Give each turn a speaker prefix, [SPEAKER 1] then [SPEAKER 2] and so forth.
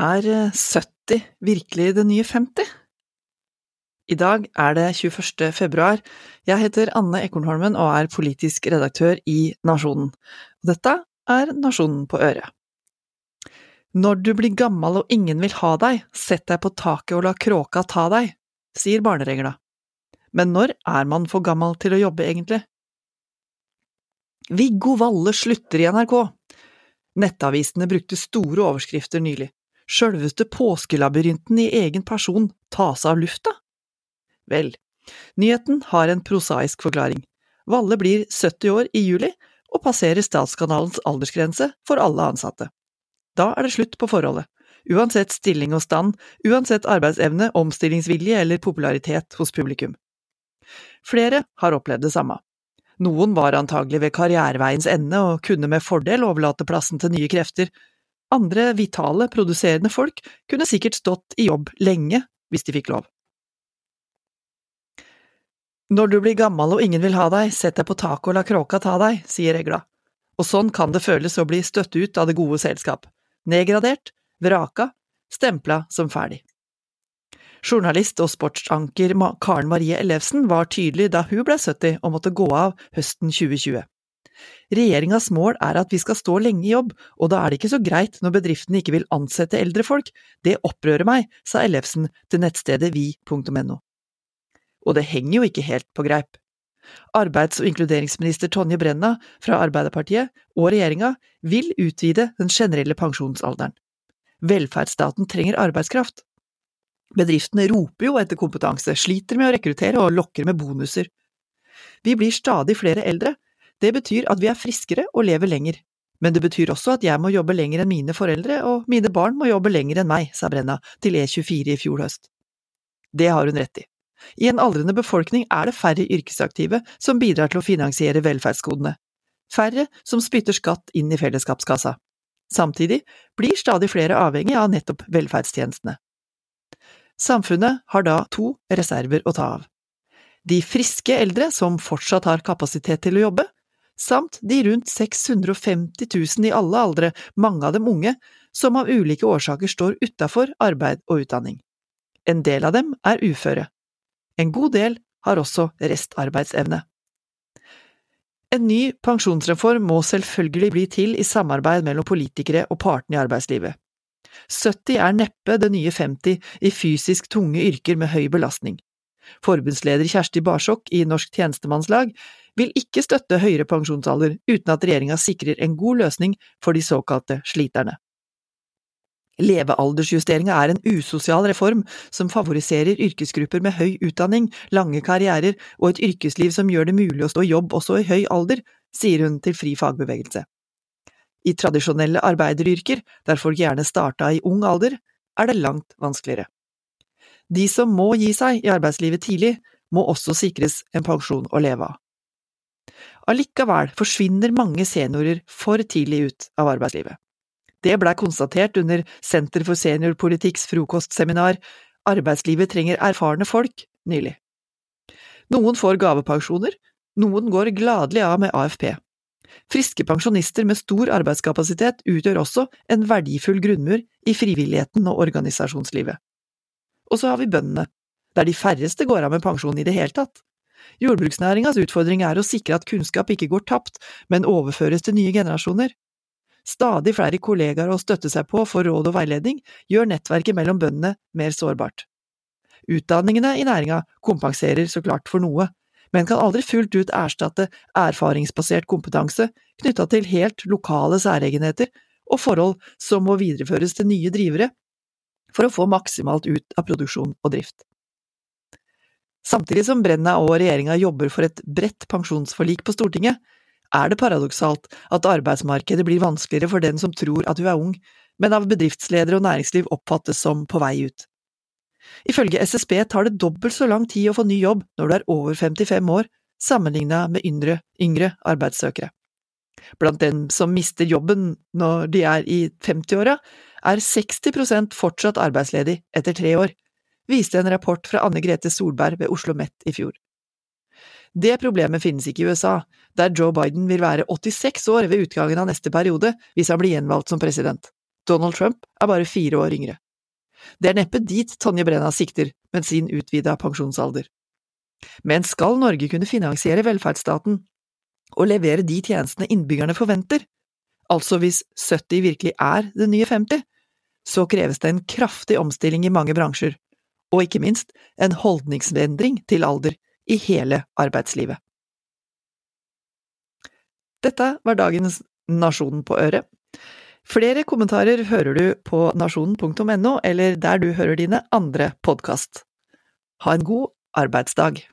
[SPEAKER 1] Er 70 eh, virkelig det nye 50? I dag er det 21. februar. Jeg heter Anne Ekornholmen og er politisk redaktør i Nasjonen. Dette er Nasjonen på øret. Når du blir gammel og ingen vil ha deg, sett deg på taket og la kråka ta deg, sier barneregla. Men når er man for gammel til å jobbe, egentlig? Viggo Valle slutter i NRK. Nettavisene brukte store overskrifter nylig sjølveste påskelabyrinten i egen person tas av lufta? Vel, nyheten har en prosaisk forklaring. Valle blir 70 år i juli og passerer Statskanalens aldersgrense for alle ansatte. Da er det slutt på forholdet, uansett stilling og stand, uansett arbeidsevne, omstillingsvilje eller popularitet hos publikum. Flere har opplevd det samme. Noen var antagelig ved karriereveiens ende og kunne med fordel overlate plassen til nye krefter, andre vitale, produserende folk kunne sikkert stått i jobb lenge hvis de fikk lov. Når du blir gammel og ingen vil ha deg, sett deg på taket og la kråka ta deg, sier regla, og sånn kan det føles å bli støtt ut av det gode selskap, nedgradert, vraka, stempla som ferdig. Journalist og sportsanker Karen Marie Ellefsen var tydelig da hun ble 70 og måtte gå av høsten 2020. Regjeringas mål er at vi skal stå lenge i jobb, og da er det ikke så greit når bedriftene ikke vil ansette eldre folk, det opprører meg, sa Ellefsen til nettstedet vi.no. Og det henger jo ikke helt på greip. Arbeids- og inkluderingsminister Tonje Brenna fra Arbeiderpartiet og regjeringa vil utvide den generelle pensjonsalderen. Velferdsstaten trenger arbeidskraft. Bedriftene roper jo etter kompetanse, sliter med å rekruttere og lokker med bonuser. Vi blir stadig flere eldre, det betyr at vi er friskere og lever lenger. Men det betyr også at jeg må jobbe lenger enn mine foreldre, og mine barn må jobbe lenger enn meg, sa Brenna til E24 i fjor høst. Det har hun rett i. I en aldrende befolkning er det færre yrkesaktive som bidrar til å finansiere velferdsgodene. Færre som spytter skatt inn i fellesskapskassa. Samtidig blir stadig flere avhengig av nettopp velferdstjenestene. Samfunnet har da to reserver å ta av. De friske eldre som fortsatt har kapasitet til å jobbe, samt de rundt 650 000 i alle aldre, mange av dem unge, som av ulike årsaker står utafor arbeid og utdanning. En del av dem er uføre. En god del har også restarbeidsevne. En ny pensjonsreform må selvfølgelig bli til i samarbeid mellom politikere og partene i arbeidslivet. 70 er neppe det nye 50 i fysisk tunge yrker med høy belastning. Forbundsleder Kjersti Barsokk i Norsk tjenestemannslag vil ikke støtte høyere pensjonsalder uten at regjeringa sikrer en god løsning for de såkalte sliterne. Levealdersjusteringa er en usosial reform som favoriserer yrkesgrupper med høy utdanning, lange karrierer og et yrkesliv som gjør det mulig å stå i jobb også i høy alder, sier hun til Fri fagbevegelse. I tradisjonelle arbeideryrker, der folk gjerne starta i ung alder, er det langt vanskeligere. De som må gi seg i arbeidslivet tidlig, må også sikres en pensjon å leve av. Allikevel forsvinner mange seniorer for tidlig ut av arbeidslivet. Det blei konstatert under Senter for seniorpolitikks frokostseminar Arbeidslivet trenger erfarne folk nylig. Noen får gavepensjoner, noen går gladelig av med AFP. Friske pensjonister med stor arbeidskapasitet utgjør også en verdifull grunnmur i frivilligheten og organisasjonslivet. Og så har vi bøndene, der de færreste går av med pensjon i det hele tatt. Jordbruksnæringas utfordring er å sikre at kunnskap ikke går tapt, men overføres til nye generasjoner. Stadig flere kollegaer å støtte seg på for råd og veiledning gjør nettverket mellom bøndene mer sårbart. Utdanningene i næringa kompenserer så klart for noe, men kan aldri fullt ut erstatte erfaringsbasert kompetanse knytta til helt lokale særegenheter og forhold som må videreføres til nye drivere for å få maksimalt ut av produksjon og drift. Samtidig som Brenna og regjeringa jobber for et bredt pensjonsforlik på Stortinget, er det paradoksalt at arbeidsmarkedet blir vanskeligere for den som tror at hun er ung, men av bedriftsledere og næringsliv oppfattes som på vei ut. Ifølge SSB tar det dobbelt så lang tid å få ny jobb når du er over 55 år, sammenligna med yngre, yngre arbeidssøkere. Blant dem som mister jobben når de er i 50-åra, er 60% fortsatt arbeidsledig etter tre år, viste en rapport fra Anne Grete Solberg ved Oslo Met i fjor. Det problemet finnes ikke i USA, der Joe Biden vil være 86 år ved utgangen av neste periode hvis han blir gjenvalgt som president. Donald Trump er bare fire år yngre. Det er neppe dit Tonje Brenna sikter med sin utvida pensjonsalder. Men skal Norge kunne finansiere velferdsstaten og levere de tjenestene innbyggerne forventer, altså hvis 70 virkelig er det nye 50, så kreves det en kraftig omstilling i mange bransjer, og ikke minst en holdningsendring til alder i hele arbeidslivet. Dette var dagens Nasjonen på øret. Flere kommentarer hører du på nasjonen.no eller der du hører dine andre podkast. Ha en god arbeidsdag!